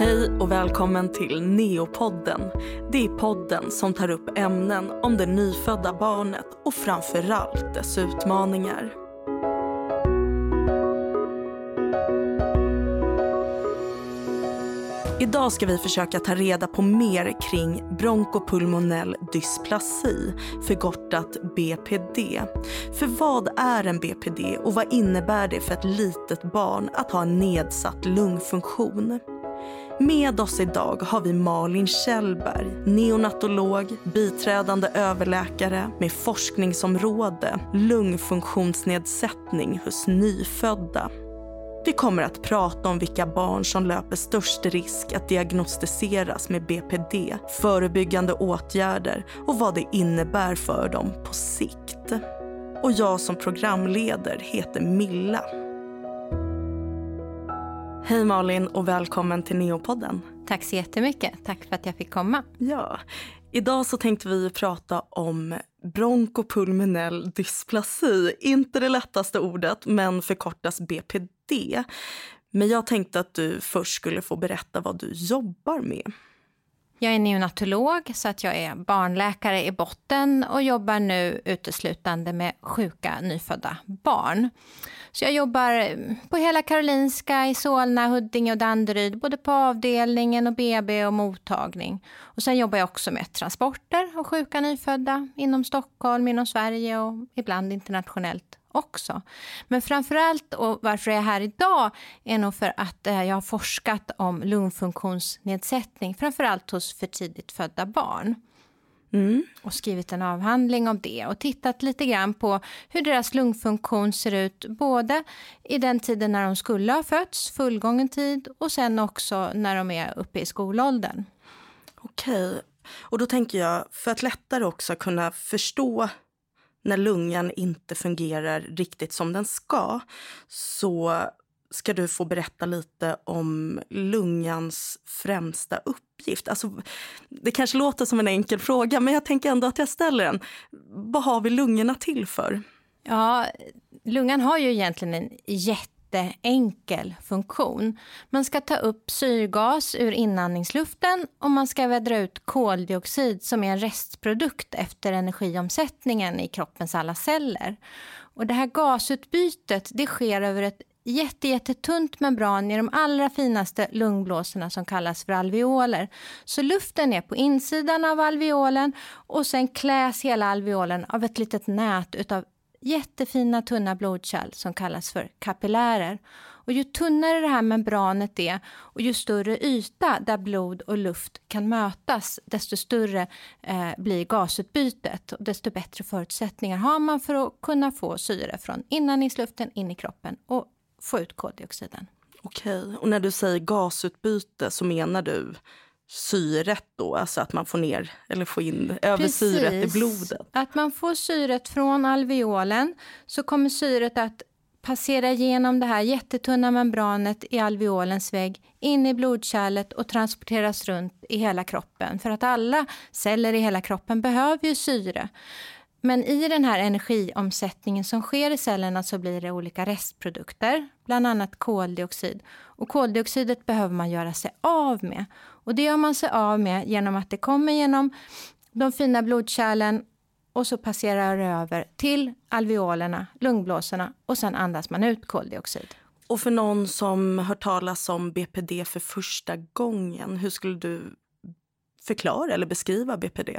Hej och välkommen till Neopodden. Det är podden som tar upp ämnen om det nyfödda barnet och framförallt dess utmaningar. Idag ska vi försöka ta reda på mer kring bronkopulmonell dysplasi, förkortat BPD. För vad är en BPD och vad innebär det för ett litet barn att ha en nedsatt lungfunktion? Med oss idag har vi Malin Kjellberg, neonatolog, biträdande överläkare med forskningsområde lungfunktionsnedsättning hos nyfödda. Vi kommer att prata om vilka barn som löper störst risk att diagnostiseras med BPD, förebyggande åtgärder och vad det innebär för dem på sikt. Och jag som programleder heter Milla. Hej Malin och välkommen till Neopodden. Tack så jättemycket. Tack för att jag fick komma. Ja, idag så tänkte vi prata om bronkopulmonell dysplasi. Inte det lättaste ordet, men förkortas BPD. Men jag tänkte att du först skulle få berätta vad du jobbar med. Jag är neonatolog, så att jag är barnläkare i botten och jobbar nu uteslutande med sjuka nyfödda barn. Så jag jobbar på hela Karolinska, i Solna, Huddinge och Danderyd, både på avdelningen och BB och mottagning. Och sen jobbar jag också med transporter och sjuka nyfödda inom Stockholm, inom Sverige och ibland internationellt också. Men framförallt, och varför jag är här idag, är nog för att eh, jag har forskat om lungfunktionsnedsättning, framförallt hos för tidigt födda barn. Mm. och skrivit en avhandling om det och tittat lite grann på hur deras lungfunktion ser ut både i den tiden när de skulle ha fötts, fullgången tid och sen också när de är uppe i skolåldern. Okej, och då tänker jag för att lättare också kunna förstå när lungan inte fungerar riktigt som den ska så ska du få berätta lite om lungans främsta uppgift. Alltså, det kanske låter som en enkel fråga, men jag tänker ändå att jag ställer den. Vad har vi lungorna till för? Ja, lungan har ju egentligen en jätte jätteenkel funktion. Man ska ta upp syrgas ur inandningsluften och man ska vädra ut koldioxid som är en restprodukt efter energiomsättningen i kroppens alla celler. Och det här gasutbytet det sker över ett jätte, jättetunt membran i de allra finaste lungblåsorna som kallas för alveoler. Så luften är på insidan av alveolen och sen kläs hela alveolen av ett litet nät utav jättefina tunna blodkärl som kallas för kapillärer. Och ju tunnare det här membranet är och ju större yta där blod och luft kan mötas, desto större eh, blir gasutbytet och desto bättre förutsättningar har man för att kunna få syre från inandningsluften in i kroppen och få ut koldioxiden. Okej, och när du säger gasutbyte så menar du syret då, alltså att man får ner eller får in över syret i blodet? Att man får syret från alveolen så kommer syret att passera igenom det här jättetunna membranet i alveolens vägg in i blodkärlet och transporteras runt i hela kroppen. För att alla celler i hela kroppen behöver ju syre. Men i den här energiomsättningen som sker i cellerna så blir det olika restprodukter, bland annat koldioxid. Och koldioxidet behöver man göra sig av med. Och det gör man sig av med genom att det kommer genom de fina blodkärlen och så passerar det över till alveolerna, lungblåsorna och sen andas man ut koldioxid. Och för någon som hör talas om BPD för första gången, hur skulle du förklara eller beskriva BPD?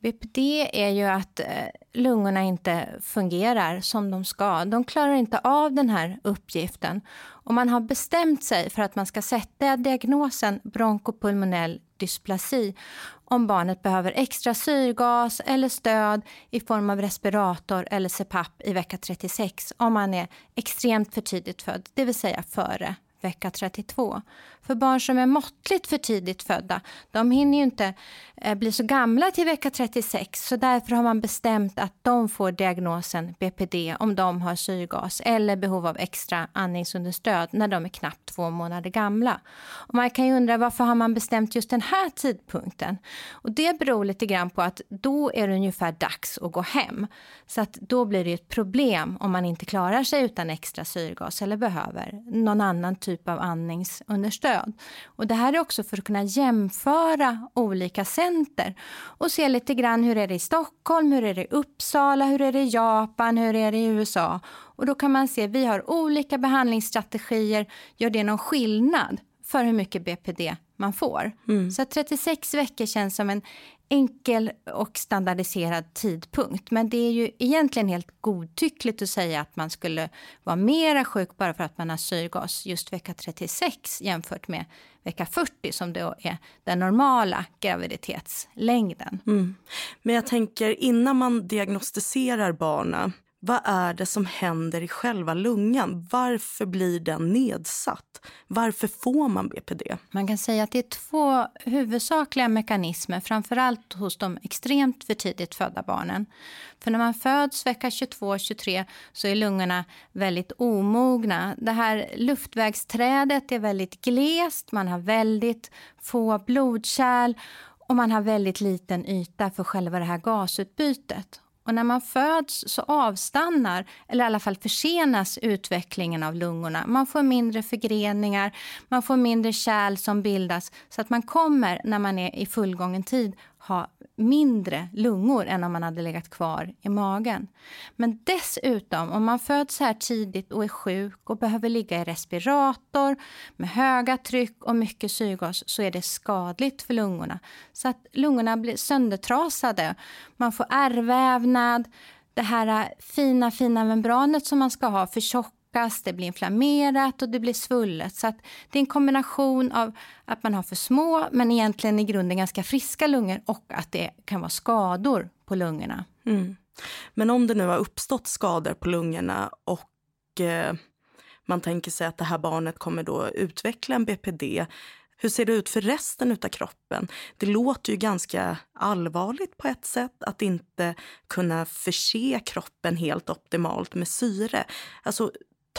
BPD är ju att eh, lungorna inte fungerar som de ska. De klarar inte av den här uppgiften. Och man har bestämt sig för att man ska sätta diagnosen bronkopulmonell dysplasi om barnet behöver extra syrgas eller stöd i form av respirator eller CPAP i vecka 36 om man är extremt för tidigt född, det vill säga före vecka 32. För barn som är måttligt för tidigt födda, de hinner ju inte eh, bli så gamla till vecka 36. Så därför har man bestämt att de får diagnosen BPD om de har syrgas eller behov av extra andningsunderstöd när de är knappt två månader gamla. Och man kan ju undra varför har man bestämt just den här tidpunkten? Och det beror lite grann på att då är det ungefär dags att gå hem. Så att då blir det ett problem om man inte klarar sig utan extra syrgas eller behöver någon annan typ av andningsunderstöd. Och det här är också för att kunna jämföra olika center och se lite grann hur är det i Stockholm, hur är det i Uppsala, hur är det i Japan, hur är det i USA. Och då kan man se att vi har olika behandlingsstrategier. Gör det någon skillnad för hur mycket BPD man får? Mm. Så 36 veckor känns som en enkel och standardiserad tidpunkt. Men det är ju egentligen helt godtyckligt att säga att man skulle vara mera sjuk bara för att man har syrgas just vecka 36 jämfört med vecka 40 som då är den normala graviditetslängden. Mm. Men jag tänker innan man diagnostiserar barnen vad är det som händer i själva lungan? Varför blir den nedsatt? Varför får man BPD? Man kan säga att det är två huvudsakliga mekanismer, framförallt hos de extremt för tidigt födda barnen. För när man föds vecka 22-23 så är lungorna väldigt omogna. Det här luftvägsträdet är väldigt glest, man har väldigt få blodkärl och man har väldigt liten yta för själva det här gasutbytet. Och när man föds så avstannar, eller i alla fall försenas utvecklingen av lungorna. Man får mindre förgreningar, man får mindre kärl som bildas så att man kommer, när man är i fullgången tid, ha mindre lungor än om man hade legat kvar i magen. Men dessutom, om man föds här tidigt och är sjuk och behöver ligga i respirator med höga tryck och mycket syrgas så är det skadligt för lungorna. Så att lungorna blir söndertrasade. Man får ärrvävnad, det här äh, fina, fina membranet som man ska ha för tjock tjockas, det blir inflammerat och det blir svullet. Så det är en kombination av att man har för små men egentligen i grunden ganska friska lungor och att det kan vara skador på lungorna. Mm. Men om det nu har uppstått skador på lungorna och eh, man tänker sig att det här barnet kommer då utveckla en BPD. Hur ser det ut för resten av kroppen? Det låter ju ganska allvarligt på ett sätt att inte kunna förse kroppen helt optimalt med syre. Alltså,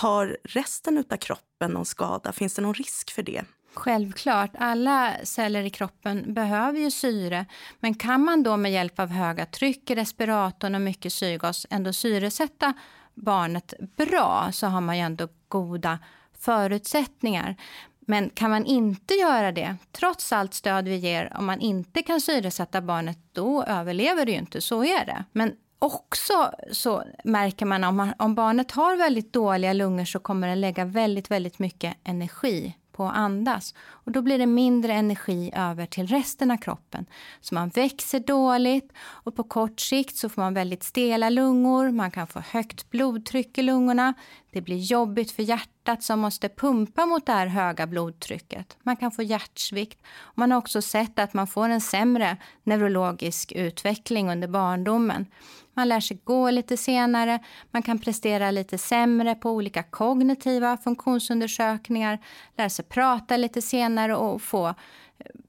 Tar resten av kroppen någon skada? Finns det någon risk för det? Självklart. Alla celler i kroppen behöver ju syre. Men kan man då med hjälp av höga tryck i respiratorn och mycket syrgas ändå syresätta barnet bra så har man ju ändå goda förutsättningar. Men kan man inte göra det, trots allt stöd vi ger, om man inte kan syresätta barnet, då överlever det ju inte. Så är det. Men också så märker man om, man om barnet har väldigt dåliga lungor så kommer den lägga väldigt, väldigt mycket energi på att andas. Och då blir det mindre energi över till resten av kroppen. Så man växer dåligt och på kort sikt så får man väldigt stela lungor. Man kan få högt blodtryck i lungorna. Det blir jobbigt för hjärtat som måste pumpa mot det här höga blodtrycket. Man kan få hjärtsvikt. Man har också sett att man får en sämre neurologisk utveckling under barndomen. Man lär sig gå lite senare, man kan prestera lite sämre på olika kognitiva funktionsundersökningar, lära sig prata lite senare och få eh,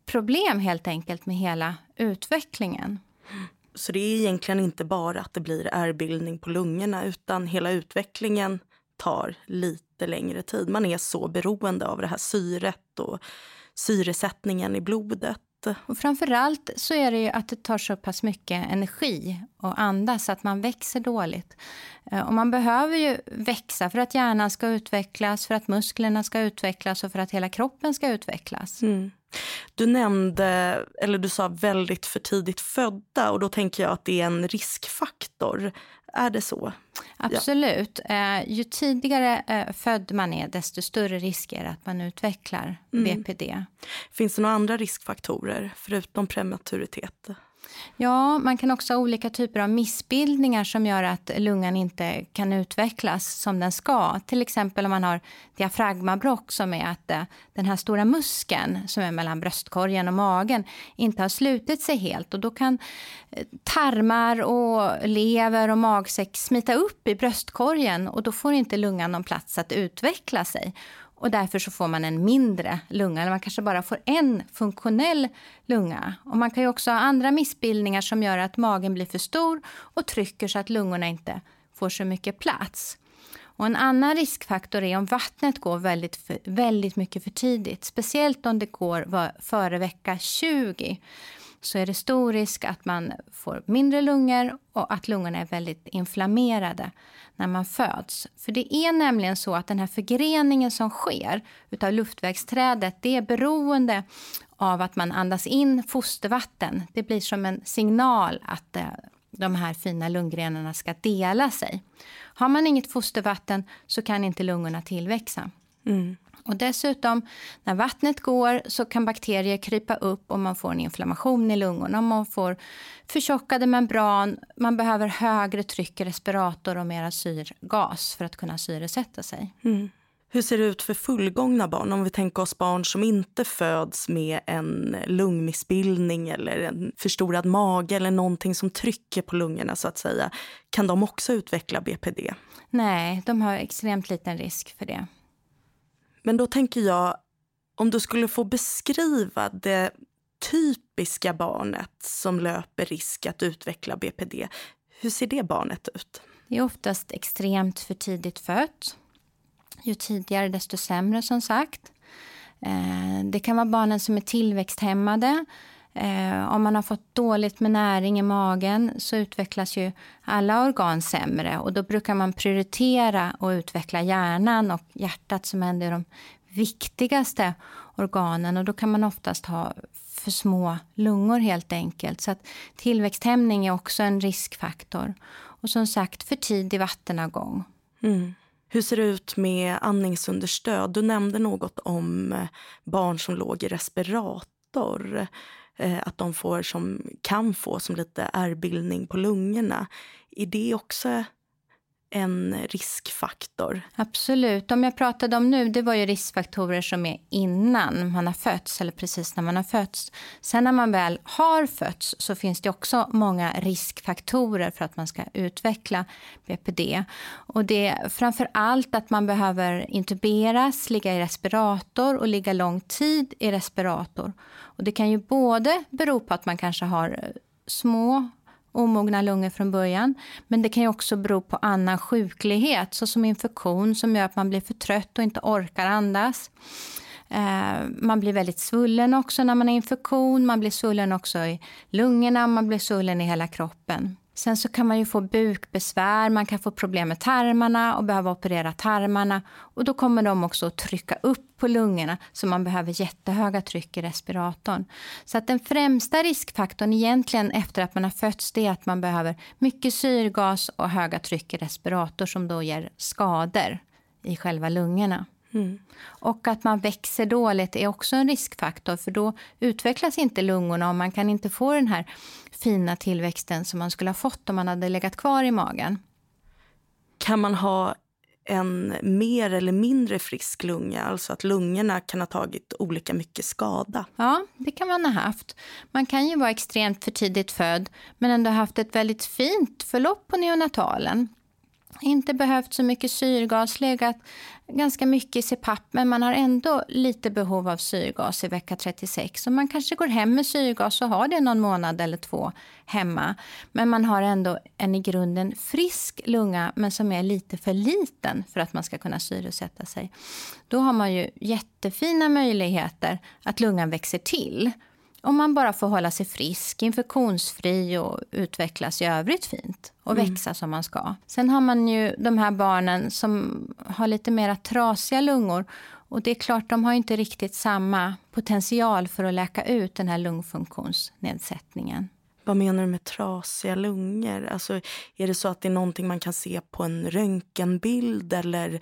problem helt enkelt med hela utvecklingen. Så det är egentligen inte bara att det blir ärrbildning på lungorna utan hela utvecklingen tar lite längre tid. Man är så beroende av det här syret och syresättningen i blodet. Och framförallt så är det ju att det tar så pass mycket energi att andas att man växer dåligt. Eh, och man behöver ju växa för att hjärnan ska utvecklas, för att musklerna ska utvecklas och för att hela kroppen ska utvecklas. Mm. Du nämnde, eller du sa väldigt för tidigt födda och då tänker jag att det är en riskfaktor. Är det så? Absolut. Ja. Eh, ju tidigare eh, född man är, desto större risk är det att man utvecklar mm. BPD. Finns det några andra riskfaktorer förutom prematuritet? Ja, man kan också ha olika typer av missbildningar som gör att lungan inte kan utvecklas som den ska. Till exempel om man har diafragmabrock som är att eh, den här stora muskeln som är mellan bröstkorgen och magen inte har slutit sig helt och då kan eh, tarmar och lever och magsäck smita upp i bröstkorgen och då får inte lungan någon plats att utveckla sig. Och därför så får man en mindre lunga, eller man kanske bara får en funktionell lunga. Och man kan också ha andra missbildningar som gör att magen blir för stor och trycker så att lungorna inte får så mycket plats. Och en annan riskfaktor är om vattnet går väldigt, för, väldigt mycket för tidigt. Speciellt om det går före vecka 20 så är det stor risk att man får mindre lungor och att lungorna är väldigt inflammerade när man föds. För det är nämligen så att den här förgreningen som sker utav luftvägsträdet, det är beroende av att man andas in fostervatten. Det blir som en signal att eh, de här fina lunggrenarna ska dela sig. Har man inget fostervatten så kan inte lungorna tillväxa. Mm. Och dessutom, när vattnet går så kan bakterier krypa upp och man får en inflammation i lungorna. Man får förtjockade membran, man behöver högre tryck i respirator och mera syrgas för att kunna syresätta sig. Mm. Hur ser det ut för fullgångna barn? Om vi tänker oss barn som inte föds med en lungmissbildning eller en förstorad mage eller någonting som trycker på lungorna så att säga. Kan de också utveckla BPD? Nej, de har extremt liten risk för det. Men då tänker jag, om du skulle få beskriva det typiska barnet som löper risk att utveckla BPD. Hur ser det barnet ut? Det är oftast extremt för tidigt fött. Ju tidigare desto sämre som sagt. Eh, det kan vara barnen som är tillväxthämmade. Eh, om man har fått dåligt med näring i magen så utvecklas ju alla organ sämre. Och då brukar man prioritera att utveckla hjärnan och hjärtat som är de viktigaste organen. Och då kan man oftast ha för små lungor helt enkelt. Så att tillväxthämning är också en riskfaktor. Och som sagt, för tidig vattenavgång. Mm. Hur ser det ut med andningsunderstöd? Du nämnde något om barn som låg i respirator. Eh, att de får som, kan få som lite ärrbildning på lungorna. Är det också en riskfaktor. Absolut. De jag pratade om nu det var ju riskfaktorer som är innan man har fötts eller precis när man har fötts. Sen när man väl har fötts så finns det också många riskfaktorer för att man ska utveckla BPD. Och det är framför allt att man behöver intuberas, ligga i respirator och ligga lång tid i respirator. Och det kan ju både bero på att man kanske har små omogna lungor från början. Men det kan också bero på annan sjuklighet, såsom infektion som gör att man blir för trött och inte orkar andas. Eh, man blir väldigt svullen också när man har infektion. Man blir svullen också i lungorna, man blir svullen i hela kroppen. Sen så kan man ju få bukbesvär, man kan få problem med tarmarna och behöva operera tarmarna. Och då kommer de också att trycka upp på lungorna så man behöver jättehöga tryck i respiratorn. Så att den främsta riskfaktorn egentligen efter att man har fötts det är att man behöver mycket syrgas och höga tryck i respirator som då ger skador i själva lungorna. Mm. Och att man växer dåligt är också en riskfaktor för då utvecklas inte lungorna och man kan inte få den här fina tillväxten som man skulle ha fått om man hade legat kvar i magen. Kan man ha en mer eller mindre frisk lunga, alltså att lungorna kan ha tagit olika mycket skada? Ja, det kan man ha haft. Man kan ju vara extremt för tidigt född men ändå haft ett väldigt fint förlopp på neonatalen inte behövt så mycket syrgas, legat ganska mycket i CPAP men man har ändå lite behov av syrgas i vecka 36. Så man kanske går hem med syrgas och har det någon månad eller två hemma. Men man har ändå en i grunden frisk lunga men som är lite för liten för att man ska kunna syresätta sig. Då har man ju jättefina möjligheter att lungan växer till om man bara får hålla sig frisk, infektionsfri och utvecklas i övrigt fint och mm. växa som man ska. Sen har man ju de här barnen som har lite mer trasiga lungor och det är klart, de har inte riktigt samma potential för att läka ut den här lungfunktionsnedsättningen. Vad menar du med trasiga lungor? Alltså, är det så att det är någonting man kan se på en röntgenbild eller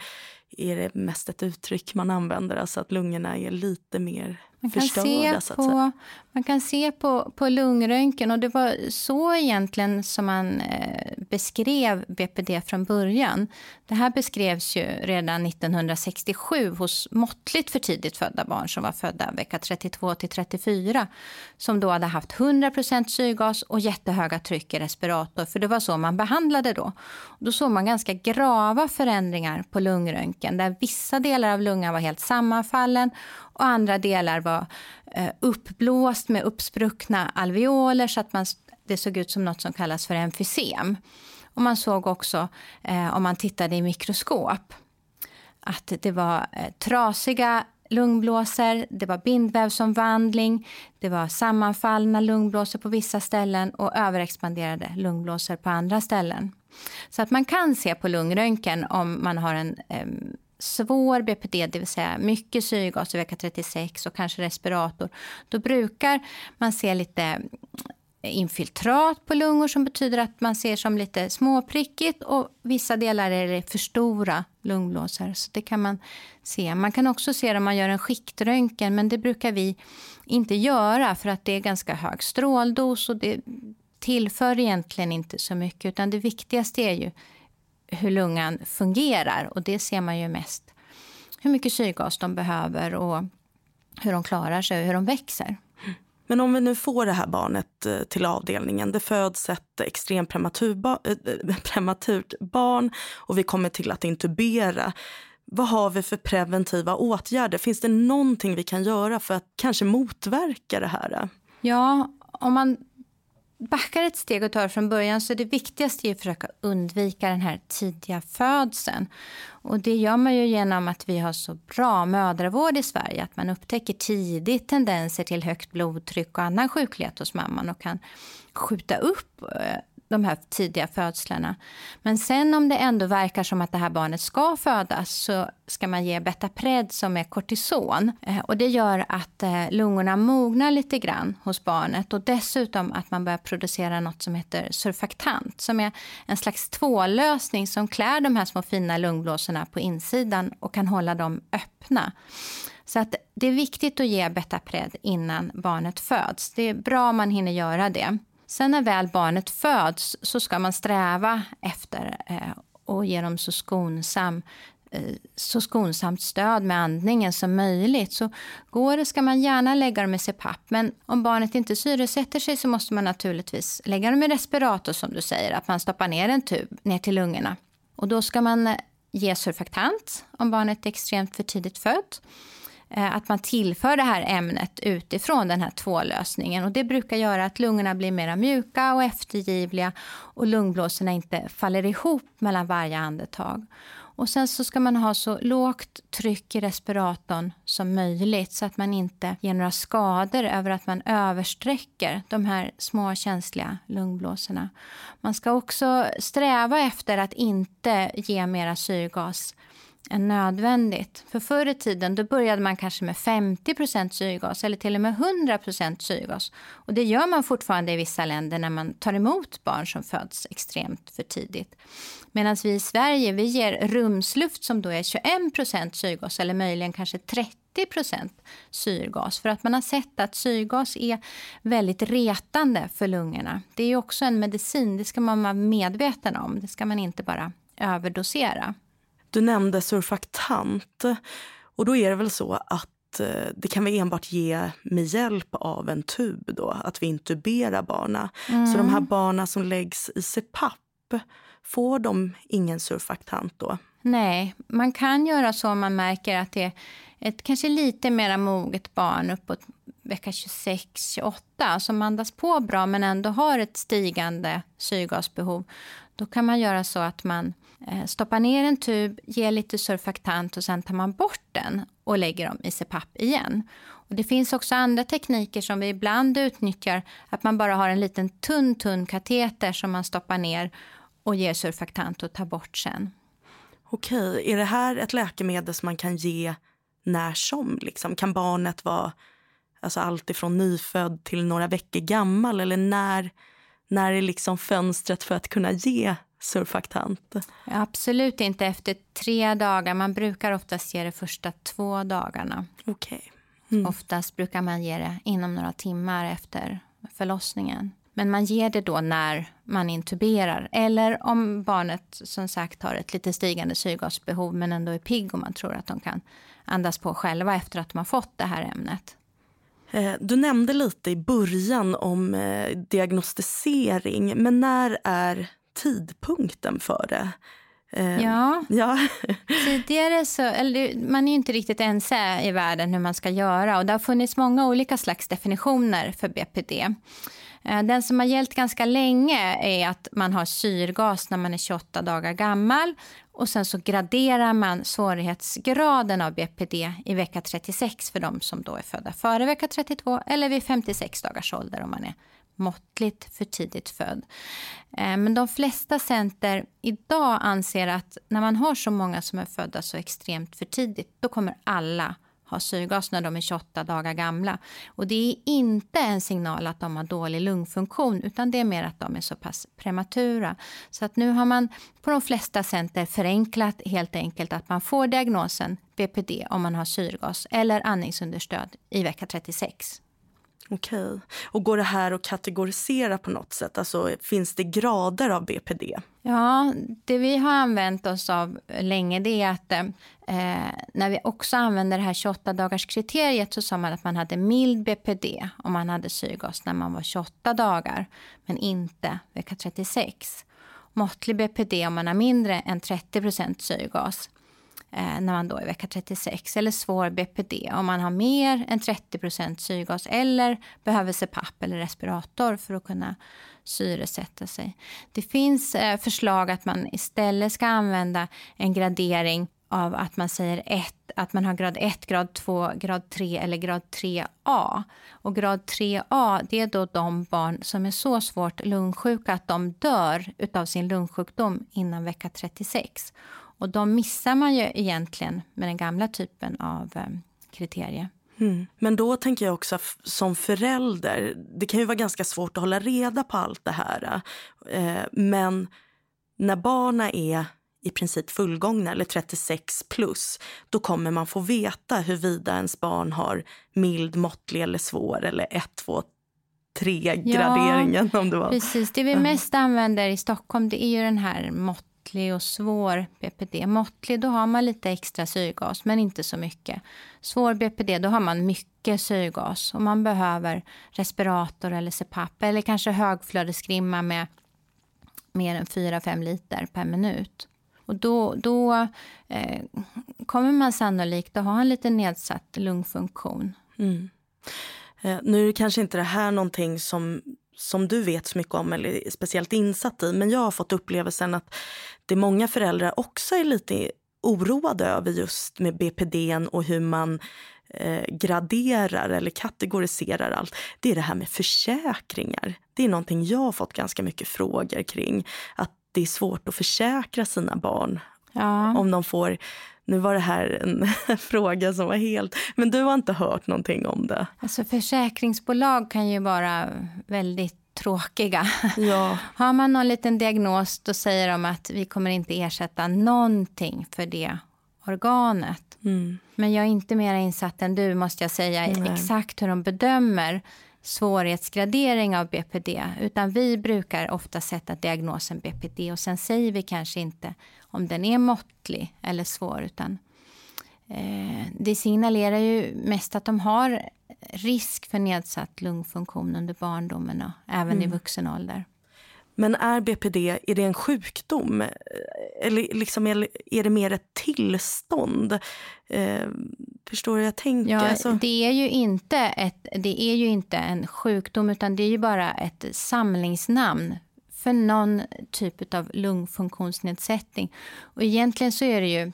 är det mest ett uttryck man använder, alltså att lungorna är lite mer man kan förstörda? Se på, man kan se på, på lungröntgen och det var så egentligen som man eh, beskrev BPD från början. Det här beskrevs ju redan 1967 hos måttligt för tidigt födda barn som var födda vecka 32 till 34 som då hade haft 100% syrgas och jättehöga tryck i respirator, för det var så man behandlade då. Då såg man ganska grava förändringar på lungröntgen där vissa delar av lungan var helt sammanfallen och andra delar var eh, uppblåst med uppspruckna alveoler så att man, det såg ut som något som kallas för emfysem. Och man såg också, eh, om man tittade i mikroskop, att det var eh, trasiga lungblåsor, det var bindvävsomvandling, det var sammanfallna lungblåsor på vissa ställen och överexpanderade lungblåsor på andra ställen. Så att man kan se på lungröntgen om man har en eh, svår BPD, det vill säga mycket syrgas i vecka 36 och kanske respirator. Då brukar man se lite infiltrat på lungor som betyder att man ser som lite småprickigt och vissa delar är det för stora lungblåsor. Så det kan man se. Man kan också se det om man gör en skiktröntgen men det brukar vi inte göra för att det är ganska hög stråldos och det tillför egentligen inte så mycket utan det viktigaste är ju hur lungan fungerar och det ser man ju mest hur mycket syrgas de behöver och hur de klarar sig och hur de växer. Men om vi nu får det här barnet eh, till avdelningen, det föds ett extremt prematurt barn och vi kommer till att intubera. Vad har vi för preventiva åtgärder? Finns det någonting vi kan göra för att kanske motverka det här? Ja, om man backar ett steg och tar från början så är det viktigaste att försöka undvika den här tidiga födseln. Och det gör man ju genom att vi har så bra mödravård i Sverige. Att man upptäcker tidigt tendenser till högt blodtryck och annan sjuklighet hos mamman och kan skjuta upp eh, de här tidiga födslarna. Men sen om det ändå verkar som att det här barnet ska födas så ska man ge Betapred som är kortison. Eh, och det gör att eh, lungorna mognar lite grann hos barnet och dessutom att man börjar producera något som heter surfaktant som är en slags tvålösning som klär de här små fina lungblåsorna på insidan och kan hålla dem öppna. Så att det är viktigt att ge Betapred innan barnet föds. Det är bra om man hinner göra det. Sen när väl barnet föds så ska man sträva efter eh, och ge dem så, skonsam, eh, så skonsamt stöd med andningen som möjligt. Så går det ska man gärna lägga dem i CPAP. Men om barnet inte syresätter sig så måste man naturligtvis lägga dem i respirator som du säger. Att man stoppar ner en tub ner till lungorna. Och då ska man eh, ge surfaktant om barnet är extremt för tidigt fött. Eh, att man tillför det här ämnet utifrån den här tvålösningen. Och det brukar göra att lungorna blir mer mjuka och eftergivliga och lungblåsorna inte faller ihop mellan varje andetag. Och sen så ska man ha så lågt tryck i respiratorn som möjligt så att man inte ger några skador över att man översträcker de här små känsliga lungblåsorna. Man ska också sträva efter att inte ge mera syrgas än nödvändigt. För förr i tiden då började man kanske med 50% syrgas eller till och med 100% syrgas. Och det gör man fortfarande i vissa länder när man tar emot barn som föds extremt för tidigt. Medan vi i Sverige vi ger rumsluft som då är 21% syrgas eller möjligen kanske 30% syrgas. För att man har sett att syrgas är väldigt retande för lungorna. Det är också en medicin, det ska man vara medveten om. Det ska man inte bara överdosera. Du nämnde surfaktant. Och då är det väl så att eh, det kan vi enbart ge med hjälp av en tub då, att vi intuberar barnen. Mm. Så de här barnen som läggs i CPAP, får de ingen surfaktant då? Nej, man kan göra så om man märker att det är ett kanske lite mer moget barn uppåt vecka 26-28 som andas på bra men ändå har ett stigande syrgasbehov. Då kan man göra så att man Eh, stoppa ner en tub, ge lite surfaktant och sen tar man bort den och lägger dem i CPAP igen. Och det finns också andra tekniker som vi ibland utnyttjar. Att man bara har en liten tunn, tunn kateter som man stoppar ner och ger surfaktant och tar bort sen. Okej, är det här ett läkemedel som man kan ge när som? Liksom? Kan barnet vara alltså allt ifrån nyfödd till några veckor gammal? Eller när, när är liksom fönstret för att kunna ge surfaktant? Absolut inte efter tre dagar. Man brukar oftast ge det första två dagarna. Okay. Mm. Oftast brukar man ge det inom några timmar efter förlossningen. Men man ger det då när man intuberar eller om barnet som sagt har ett lite stigande syrgasbehov men ändå är pigg och man tror att de kan andas på själva efter att de har fått det här ämnet. Eh, du nämnde lite i början om eh, diagnostisering, men när är tidpunkten för det. Eh, ja. ja. Tidigare så, eller man är ju inte riktigt ense i världen hur man ska göra och det har funnits många olika slags definitioner för BPD. Eh, den som har gällt ganska länge är att man har syrgas när man är 28 dagar gammal Och sen så graderar man svårighetsgraden av BPD i vecka 36 för de som då är födda före vecka 32 eller vid 56 dagars ålder om man är måttligt för tidigt född. Eh, men de flesta center idag anser att när man har så många som är födda så extremt för tidigt, då kommer alla ha syrgas när de är 28 dagar gamla. Och det är inte en signal att de har dålig lungfunktion utan det är mer att de är så pass prematura. Så att nu har man på de flesta center förenklat helt enkelt att man får diagnosen BPD om man har syrgas eller andningsunderstöd i vecka 36. Okej. Och går det här att kategorisera på något sätt? Alltså, finns det grader av BPD? Ja, det vi har använt oss av länge det är att eh, när vi också använde det här 28-dagarskriteriet så sa man att man hade mild BPD om man hade syrgas när man var 28 dagar, men inte vecka 36. Måttlig BPD om man har mindre än 30 syrgas Eh, när man då är vecka 36. Eller svår BPD om man har mer än 30% syrgas eller behöver CPAP eller respirator för att kunna syresätta sig. Det finns eh, förslag att man istället ska använda en gradering av att man säger ett, att man har grad 1, grad 2, grad 3 eller grad 3A. Och grad 3A det är då de barn som är så svårt lungsjuka att de dör av sin lungsjukdom innan vecka 36. Och de missar man ju egentligen med den gamla typen av eh, kriterier. Mm. Men då tänker jag också som förälder, det kan ju vara ganska svårt att hålla reda på allt det här. Eh, men när barnen är i princip fullgångna eller 36 plus, då kommer man få veta huruvida ens barn har mild, måttlig eller svår eller 1, 2, 3 graderingen. Ja, om det var. Precis, det vi mest använder i Stockholm det är ju den här mått måttlig och svår BPD. Måttlig, då har man lite extra syrgas, men inte så mycket. Svår BPD, då har man mycket syrgas och man behöver respirator eller CPAP eller kanske högflödesgrimma med mer än 4-5 liter per minut. Och då, då eh, kommer man sannolikt att ha en lite nedsatt lungfunktion. Mm. Eh, nu är det kanske inte det här någonting som som du vet så mycket om eller är speciellt insatt i. Men jag har fått upplevelsen att det många föräldrar också är lite oroade över just med BPD och hur man eh, graderar eller kategoriserar allt. Det är det här med försäkringar. Det är någonting jag har fått ganska mycket frågor kring. Att det är svårt att försäkra sina barn. Ja. Om de får nu var det här en fråga som var helt... Men du har inte hört någonting om det? Alltså försäkringsbolag kan ju vara väldigt tråkiga. Ja. Har man någon liten diagnos då säger de att vi kommer inte ersätta någonting för det organet. Mm. Men jag är inte mer insatt än du måste jag säga Nej. exakt hur de bedömer svårighetsgradering av BPD. Utan vi brukar ofta sätta diagnosen BPD och sen säger vi kanske inte om den är måttlig eller svår. Utan eh, det signalerar ju mest att de har risk för nedsatt lungfunktion under barndomen och även mm. i vuxen ålder. Men är BPD är det en sjukdom? Eller liksom, är det mer ett tillstånd? Eh, förstår du hur jag tänker? Ja, alltså... det, är ju inte ett, det är ju inte en sjukdom utan det är ju bara ett samlingsnamn för någon typ av lungfunktionsnedsättning. Och egentligen så är det ju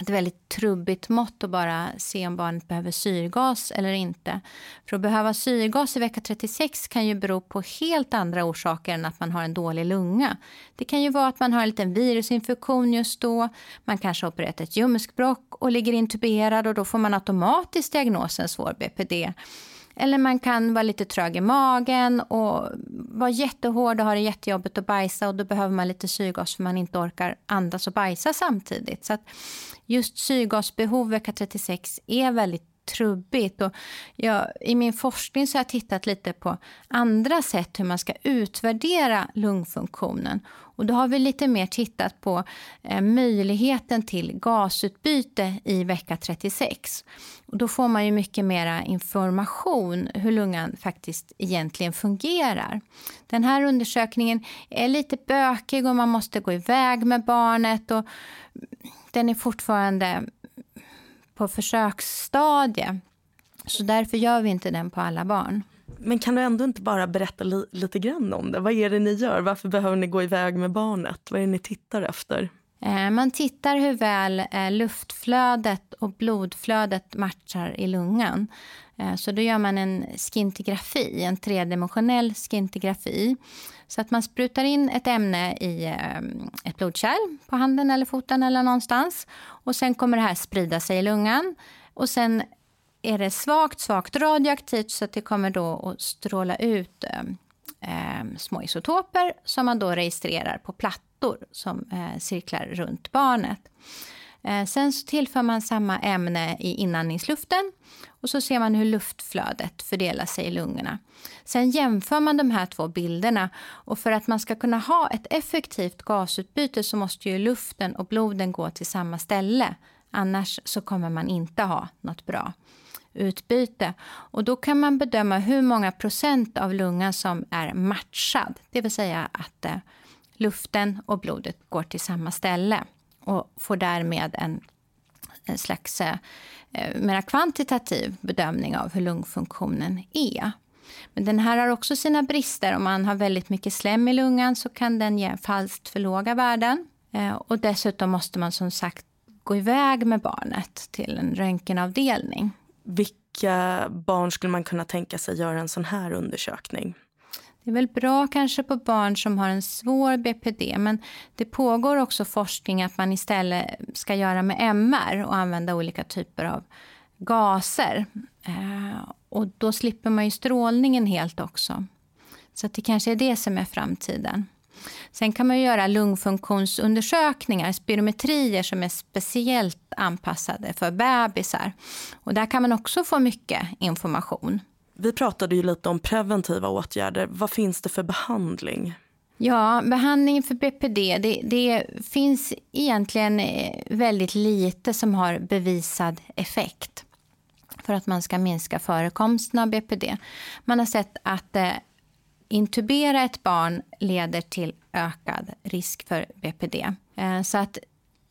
ett väldigt trubbigt mått att bara se om barnet behöver syrgas eller inte. För att behöva syrgas i vecka 36 kan ju bero på helt andra orsaker än att man har en dålig lunga. Det kan ju vara att man har en liten virusinfektion just då. Man kanske har opererat ett ljumskbråck och ligger intuberad och då får man automatiskt diagnosen svår BPD. Eller man kan vara lite trög i magen och vara jättehård och ha det jättejobbigt att bajsa och då behöver man lite syrgas för man inte orkar andas och bajsa samtidigt. Så att just syrgasbehov vecka 36 är väldigt trubbigt. Och jag, I min forskning så har jag tittat lite på andra sätt hur man ska utvärdera lungfunktionen. Och då har vi lite mer tittat på eh, möjligheten till gasutbyte i vecka 36. Och då får man ju mycket mer information hur lungan faktiskt egentligen fungerar. Den här undersökningen är lite bökig och man måste gå iväg med barnet. och Den är fortfarande på försöksstadie. Så därför gör vi inte den på alla barn. Men kan du ändå inte bara berätta li lite grann om det? Vad är det ni gör? Varför behöver ni gå iväg med barnet? Vad är det ni tittar efter? Eh, man tittar hur väl eh, luftflödet och blodflödet matchar i lungan. Eh, så då gör man en skintigrafi, en tredimensionell skintigrafi. Så att man sprutar in ett ämne i ehm, ett blodkärl på handen eller foten eller någonstans. Och sen kommer det här sprida sig i lungan. Och sen är det svagt, svagt radioaktivt så att det kommer då att stråla ut eh, små isotoper som man då registrerar på plattor som eh, cirklar runt barnet. Eh, sen så tillför man samma ämne i inandningsluften och så ser man hur luftflödet fördelar sig i lungorna. Sen jämför man de här två bilderna och för att man ska kunna ha ett effektivt gasutbyte så måste ju luften och bloden gå till samma ställe. Annars så kommer man inte ha något bra utbyte. Och då kan man bedöma hur många procent av lungan som är matchad. Det vill säga att eh, luften och blodet går till samma ställe och får därmed en, en slags eh, eh mer kvantitativ bedömning av hur lungfunktionen är. Men den här har också sina brister. Om man har väldigt mycket slem i lungan så kan den ge falskt för låga värden. Eh, och dessutom måste man som sagt gå iväg med barnet till en röntgenavdelning. Vilka barn skulle man kunna tänka sig göra en sån här undersökning? Det är väl bra kanske på barn som har en svår BPD men det pågår också forskning att man istället ska göra med MR och använda olika typer av gaser. Eh, och då slipper man ju strålningen helt också. Så det kanske är det som är framtiden. Sen kan man göra lungfunktionsundersökningar, spirometrier som är speciellt anpassade för bebisar. Och där kan man också få mycket information. Vi pratade ju lite om preventiva åtgärder. Vad finns det för behandling? Ja, behandling för BPD, det, det, finns egentligen eh, väldigt lite som har bevisad effekt för att man ska minska förekomsten av BPD. Man har sett att eh, intubera ett barn leder till ökad risk för BPD. Eh, så att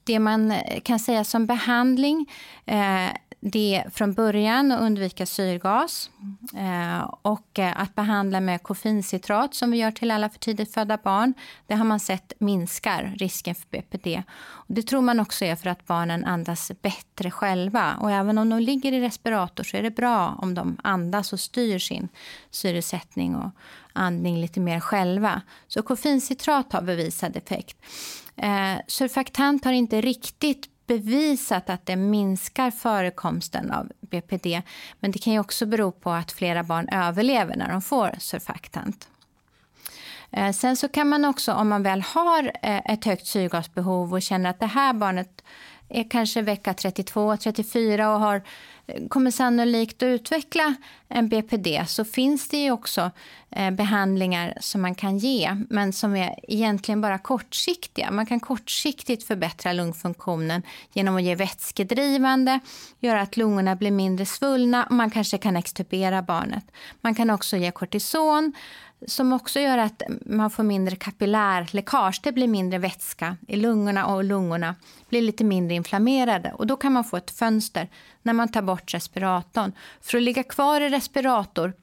det man eh, kan säga som behandling eh, det är från början och undvika syrgas eh, och eh, att behandla med koffeincitrat som vi gör till alla för tidigt födda barn. Det har man sett minskar risken för BPD. Och det tror man också är för att barnen andas bättre själva. Och även om de ligger i respirator så är det bra om de andas och styr sin syresättning och andning lite mer själva. Så koffeincitrat har bevisad effekt. Eh, surfaktant har inte riktigt bevisat att det minskar förekomsten av BPD. Men det kan ju också bero på att flera barn överlever när de får surfaktant. Eh, sen så kan man också, om man väl har eh, ett högt syrgasbehov och känner att det här barnet är kanske vecka 32, 34 och har, kommer sannolikt att utveckla en BPD så finns det ju också eh, behandlingar som man kan ge men som är egentligen bara kortsiktiga. Man kan kortsiktigt förbättra lungfunktionen genom att ge vätskedrivande, göra att lungorna blir mindre svullna och man kanske kan extubera barnet. Man kan också ge kortison som också gör att man får mindre kapillärläckage. Det blir mindre vätska i lungorna och lungorna blir lite mindre inflammerade. Och Då kan man få ett fönster när man tar bort respiratorn. För att ligga kvar i respirator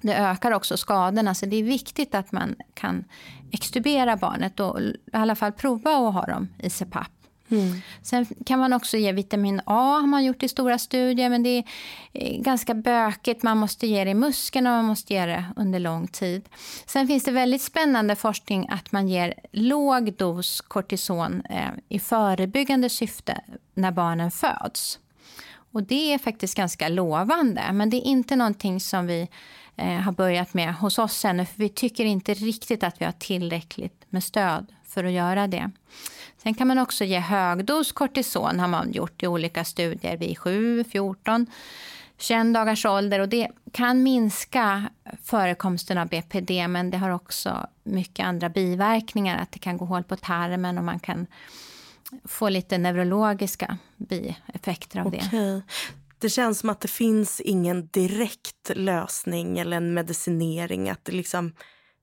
det ökar också skadorna, så det är viktigt att man kan extubera barnet och i alla fall prova att ha dem i CPAP. Mm. Sen kan man också ge vitamin A, har man gjort i stora studier, men det är eh, ganska bökigt. Man måste ge det i muskeln och man måste ge det under lång tid. Sen finns det väldigt spännande forskning att man ger låg dos kortison eh, i förebyggande syfte när barnen föds. Och det är faktiskt ganska lovande, men det är inte någonting som vi eh, har börjat med hos oss ännu, för vi tycker inte riktigt att vi har tillräckligt med stöd för att göra det. Sen kan man också ge högdos kortison har man gjort i olika studier vid 7, 14, 21 dagars ålder. Och det kan minska förekomsten av BPD men det har också mycket andra biverkningar. Att det kan gå hål på tarmen och man kan få lite neurologiska bieffekter av okay. det. Det känns som att det finns ingen direkt lösning eller en medicinering. Att det, liksom,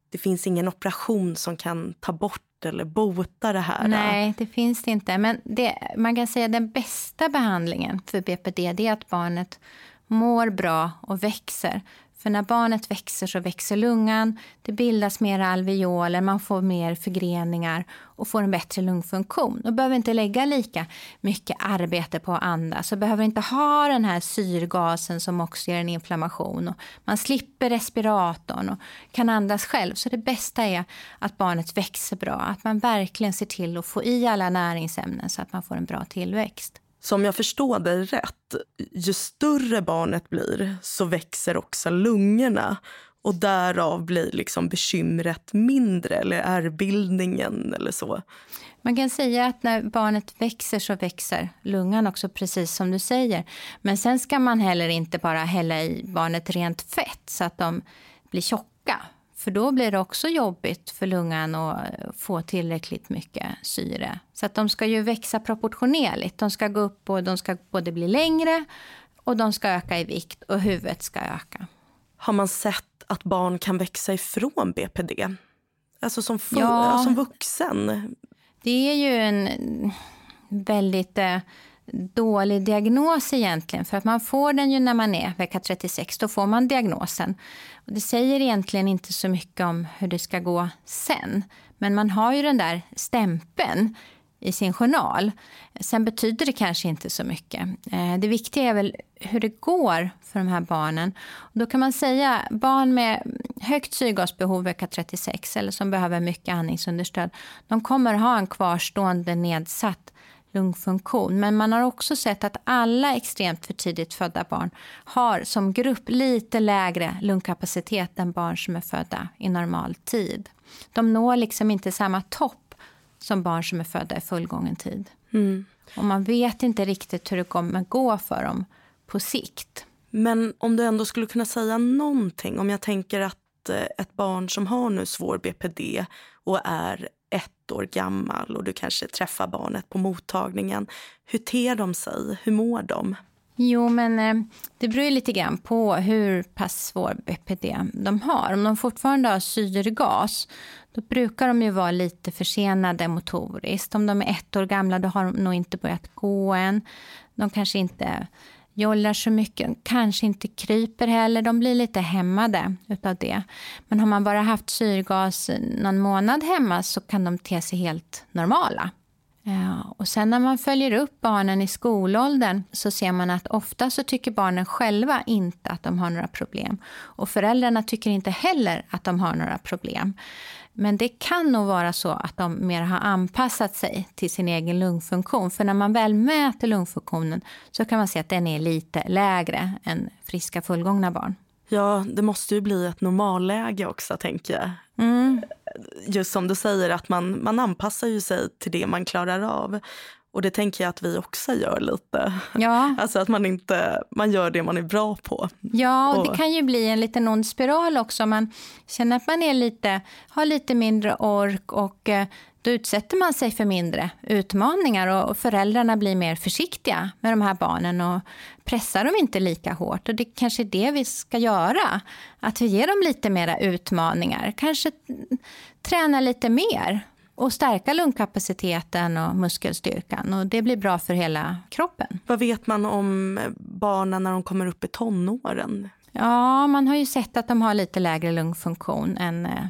det finns ingen operation som kan ta bort eller bota det här? Nej, det finns det inte. Men det, man kan säga att den bästa behandlingen för BPD det är att barnet mår bra och växer. För när barnet växer så växer lungan, det bildas mer alveoler, man får mer förgreningar och får en bättre lungfunktion. Och behöver inte lägga lika mycket arbete på att andas och behöver inte ha den här syrgasen som också ger en inflammation. Och man slipper respiratorn och kan andas själv. Så det bästa är att barnet växer bra, att man verkligen ser till att få i alla näringsämnen så att man får en bra tillväxt. Så om jag förstår dig rätt, ju större barnet blir så växer också lungorna och därav blir liksom bekymret mindre, eller ärrbildningen eller så. Man kan säga att när barnet växer så växer lungan också, precis som du säger. Men sen ska man heller inte bara hälla i barnet rent fett så att de blir tjocka. För då blir det också jobbigt för lungan att få tillräckligt mycket syre. Så att de ska ju växa proportionerligt. De ska gå upp och de ska både bli längre och de ska öka i vikt och huvudet ska öka. Har man sett att barn kan växa ifrån BPD? Alltså som, ja, som vuxen? Det är ju en väldigt eh, dålig diagnos egentligen. För att man får den ju när man är vecka 36. Då får man diagnosen. Och det säger egentligen inte så mycket om hur det ska gå sen. Men man har ju den där stämpeln i sin journal. Sen betyder det kanske inte så mycket. Eh, det viktiga är väl hur det går för de här barnen. Då kan man säga barn med högt syrgasbehov vecka 36 eller som behöver mycket andningsunderstöd. De kommer ha en kvarstående nedsatt lungfunktion. Men man har också sett att alla extremt för tidigt födda barn har som grupp lite lägre lungkapacitet än barn som är födda i normal tid. De når liksom inte samma topp som barn som är födda i fullgången tid. Mm. Och man vet inte riktigt hur det kommer gå för dem på sikt. Men om du ändå skulle kunna säga någonting, om jag tänker att eh, ett barn som har nu svår BPD och är ett år gammal och du kanske träffar barnet på mottagningen. Hur ter de sig? Hur mår de? Jo, men eh, det beror lite grann på hur pass svår BPD de har. Om de fortfarande har syrgas, då brukar de ju vara lite försenade motoriskt. Om de är ett år gamla, då har de nog inte börjat gå än. De kanske inte jollar så mycket, kanske inte kryper heller. De blir lite hämmade utav det. Men har man bara haft syrgas någon månad hemma så kan de te sig helt normala. Ja, och sen när man följer upp barnen i skolåldern så ser man att ofta så tycker barnen själva inte att de har några problem. Och föräldrarna tycker inte heller att de har några problem. Men det kan nog vara så att de mer har anpassat sig till sin egen lungfunktion. För när man väl mäter lungfunktionen så kan man se att den är lite lägre än friska fullgångna barn. Ja, det måste ju bli ett normalläge också, tänker jag. Mm. Just som du säger, att man, man anpassar ju sig till det man klarar av. Och det tänker jag att vi också gör lite. Ja. Alltså att man inte man gör det man är bra på. Ja, och, och det kan ju bli en liten ond spiral också. Man känner att man är lite, har lite mindre ork och eh, då utsätter man sig för mindre utmaningar och föräldrarna blir mer försiktiga med de här barnen och pressar dem inte lika hårt. Och det kanske är det vi ska göra, att vi ger dem lite mera utmaningar. Kanske träna lite mer och stärka lungkapaciteten och muskelstyrkan. Och det blir bra för hela kroppen. Vad vet man om barnen när de kommer upp i tonåren? Ja, man har ju sett att de har lite lägre lungfunktion än eh,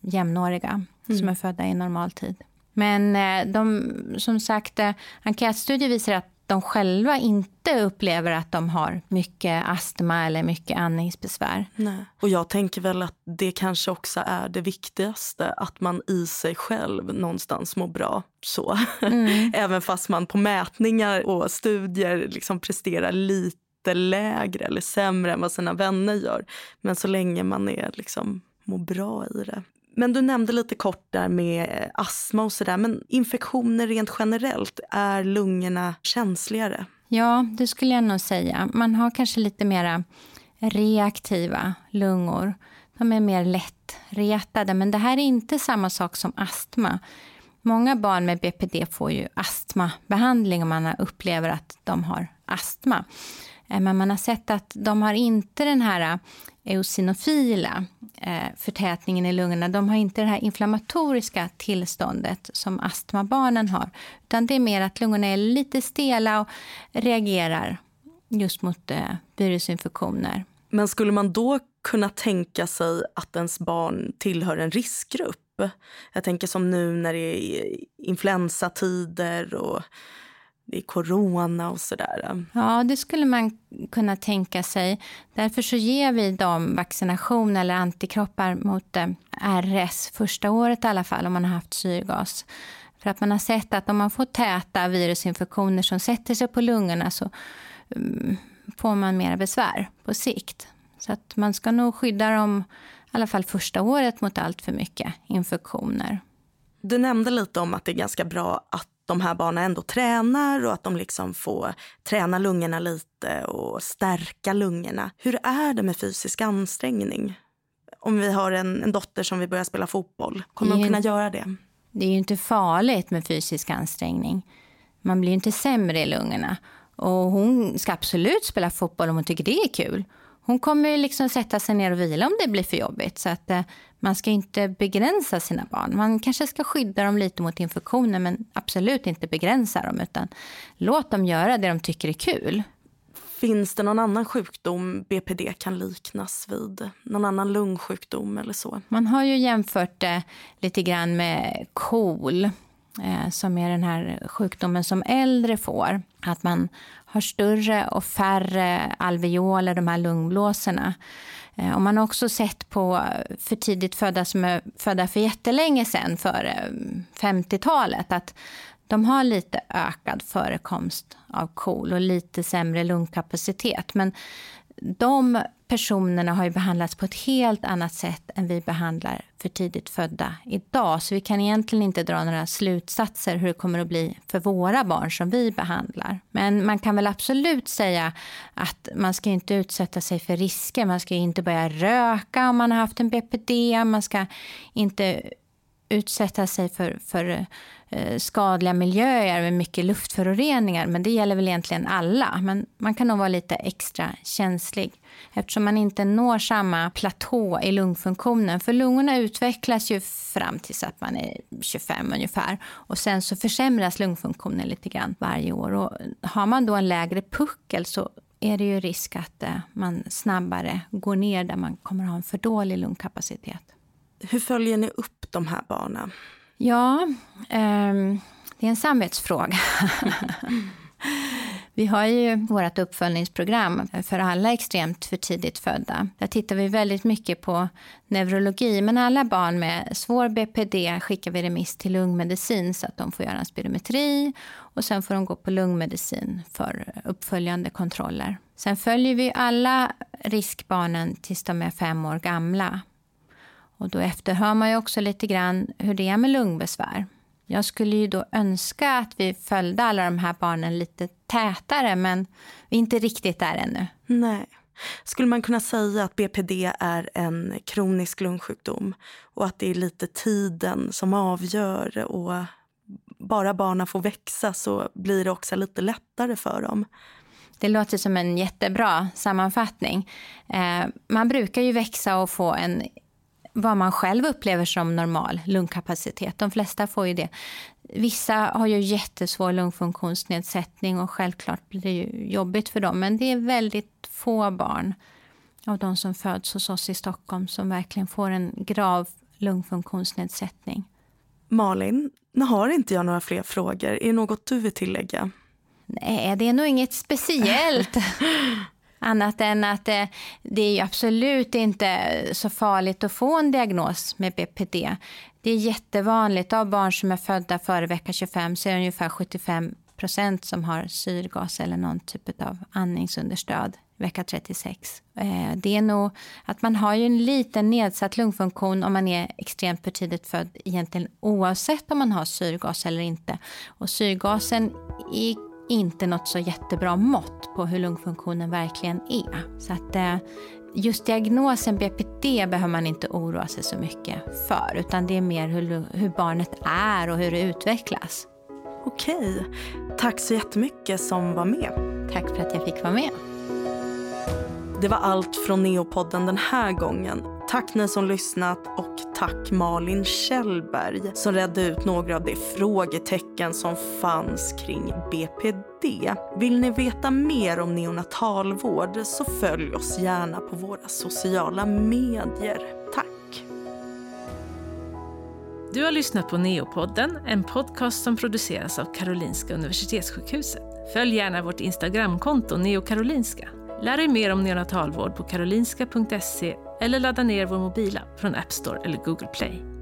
jämnåriga mm. som är födda i normal tid. Men eh, de, som sagt, eh, enkätstudier visar att de själva inte upplever att de har mycket astma eller mycket andningsbesvär. Nej. Och jag tänker väl att det kanske också är det viktigaste, att man i sig själv någonstans mår bra. Så. Mm. Även fast man på mätningar och studier liksom presterar lite lägre eller sämre än vad sina vänner gör. Men så länge man är liksom mår bra i det. Men du nämnde lite kort där med eh, astma och sådär. Men infektioner rent generellt, är lungorna känsligare? Ja, det skulle jag nog säga. Man har kanske lite mera reaktiva lungor. De är mer lättretade, men det här är inte samma sak som astma. Många barn med BPD får ju astmabehandling om man upplever att de har astma. Eh, men man har sett att de har inte den här eosinofila eh, förtätningen i lungorna. De har inte det här inflammatoriska tillståndet som astmabarnen har. Utan det är mer att lungorna är lite stela och reagerar just mot eh, virusinfektioner. Men skulle man då kunna tänka sig att ens barn tillhör en riskgrupp? Jag tänker som nu när det är influensatider och det är corona och sådär. Ja, det skulle man kunna tänka sig. Därför så ger vi dem vaccination eller antikroppar mot eh, RS första året i alla fall om man har haft syrgas. För att man har sett att om man får täta virusinfektioner som sätter sig på lungorna så um, får man mera besvär på sikt. Så att man ska nog skydda dem i alla fall första året mot allt för mycket infektioner. Du nämnde lite om att det är ganska bra att de här barnen ändå tränar och att de liksom får träna lungorna lite och stärka lungorna. Hur är det med fysisk ansträngning? Om vi har en, en dotter som vill börja spela fotboll, kommer de kunna göra det? Det är ju inte farligt med fysisk ansträngning. Man blir inte sämre i lungorna. Och hon ska absolut spela fotboll om hon tycker det är kul. Hon kommer liksom sätta sig ner och vila om det blir för jobbigt. Så att, eh, man ska inte begränsa sina barn. Man kanske ska skydda dem lite mot infektioner men absolut inte begränsa dem. utan Låt dem göra det de tycker är kul. Finns det någon annan sjukdom BPD kan liknas vid? Någon annan lungsjukdom eller så? Man har ju jämfört det lite grann med KOL eh, Eh, som är den här sjukdomen som äldre får. Att man har större och färre alveoler, de här lungblåsorna. Eh, och man har också sett på för tidigt födda som är födda för jättelänge sedan, före eh, 50-talet, att de har lite ökad förekomst av KOL och lite sämre lungkapacitet. Men de personerna har ju behandlats på ett helt annat sätt än vi behandlar för tidigt födda idag. Så vi kan egentligen inte dra några slutsatser hur det kommer att bli för våra barn som vi behandlar. Men man kan väl absolut säga att man ska inte utsätta sig för risker. Man ska inte börja röka om man har haft en BPD. Man ska inte utsätta sig för, för eh, skadliga miljöer med mycket luftföroreningar. Men det gäller väl egentligen alla. Men man kan nog vara lite extra känslig eftersom man inte når samma platå i lungfunktionen. För lungorna utvecklas ju fram tills att man är 25 ungefär. Och sen så försämras lungfunktionen lite grann varje år. Och har man då en lägre puckel så är det ju risk att eh, man snabbare går ner där man kommer att ha en för dålig lungkapacitet. Hur följer ni upp de här barnen? Ja, eh, det är en samvetsfråga. Vi har ju vårt uppföljningsprogram för alla extremt för tidigt födda. Där tittar vi väldigt mycket på neurologi, men alla barn med svår BPD skickar vi remiss till lungmedicin så att de får göra en spirometri och sen får de gå på lungmedicin för uppföljande kontroller. Sen följer vi alla riskbarnen tills de är fem år gamla. Och då efterhör man ju också lite grann hur det är med lungbesvär. Jag skulle ju då önska att vi följde alla de här barnen lite tätare men vi är inte riktigt där ännu. Nej. Skulle man kunna säga att BPD är en kronisk lungsjukdom och att det är lite tiden som avgör och bara barnen får växa så blir det också lite lättare för dem? Det låter som en jättebra sammanfattning. Eh, man brukar ju växa och få en vad man själv upplever som normal lungkapacitet. De flesta får ju det. Vissa har ju jättesvår lungfunktionsnedsättning och självklart blir det ju jobbigt för dem. Men det är väldigt få barn av de som föds hos oss i Stockholm som verkligen får en grav lungfunktionsnedsättning. Malin, nu har inte jag några fler frågor. Är det något du vill tillägga? Nej, det är nog inget speciellt. Annat än att eh, det är absolut inte så farligt att få en diagnos med BPD. Det är jättevanligt. Av barn som är födda före vecka 25 så är det ungefär 75 procent som har syrgas eller någon typ av andningsunderstöd vecka 36. Eh, det är nog att man har ju en liten nedsatt lungfunktion om man är extremt för tidigt född egentligen oavsett om man har syrgas eller inte. Och syrgasen är inte något så jättebra mått på hur lungfunktionen verkligen är. Så att eh, just diagnosen BPD behöver man inte oroa sig så mycket för utan det är mer hur, hur barnet är och hur det utvecklas. Okej. Tack så jättemycket som var med. Tack för att jag fick vara med. Det var allt från Neopodden den här gången. Tack ni som lyssnat och tack Malin Kjellberg som redde ut några av de frågetecken som fanns kring BPD. Vill ni veta mer om neonatalvård så följ oss gärna på våra sociala medier. Tack! Du har lyssnat på Neopodden, en podcast som produceras av Karolinska Universitetssjukhuset. Följ gärna vårt Instagramkonto neokarolinska. Lär dig mer om neonatalvård på karolinska.se eller ladda ner vår mobilapp från App Store eller Google Play.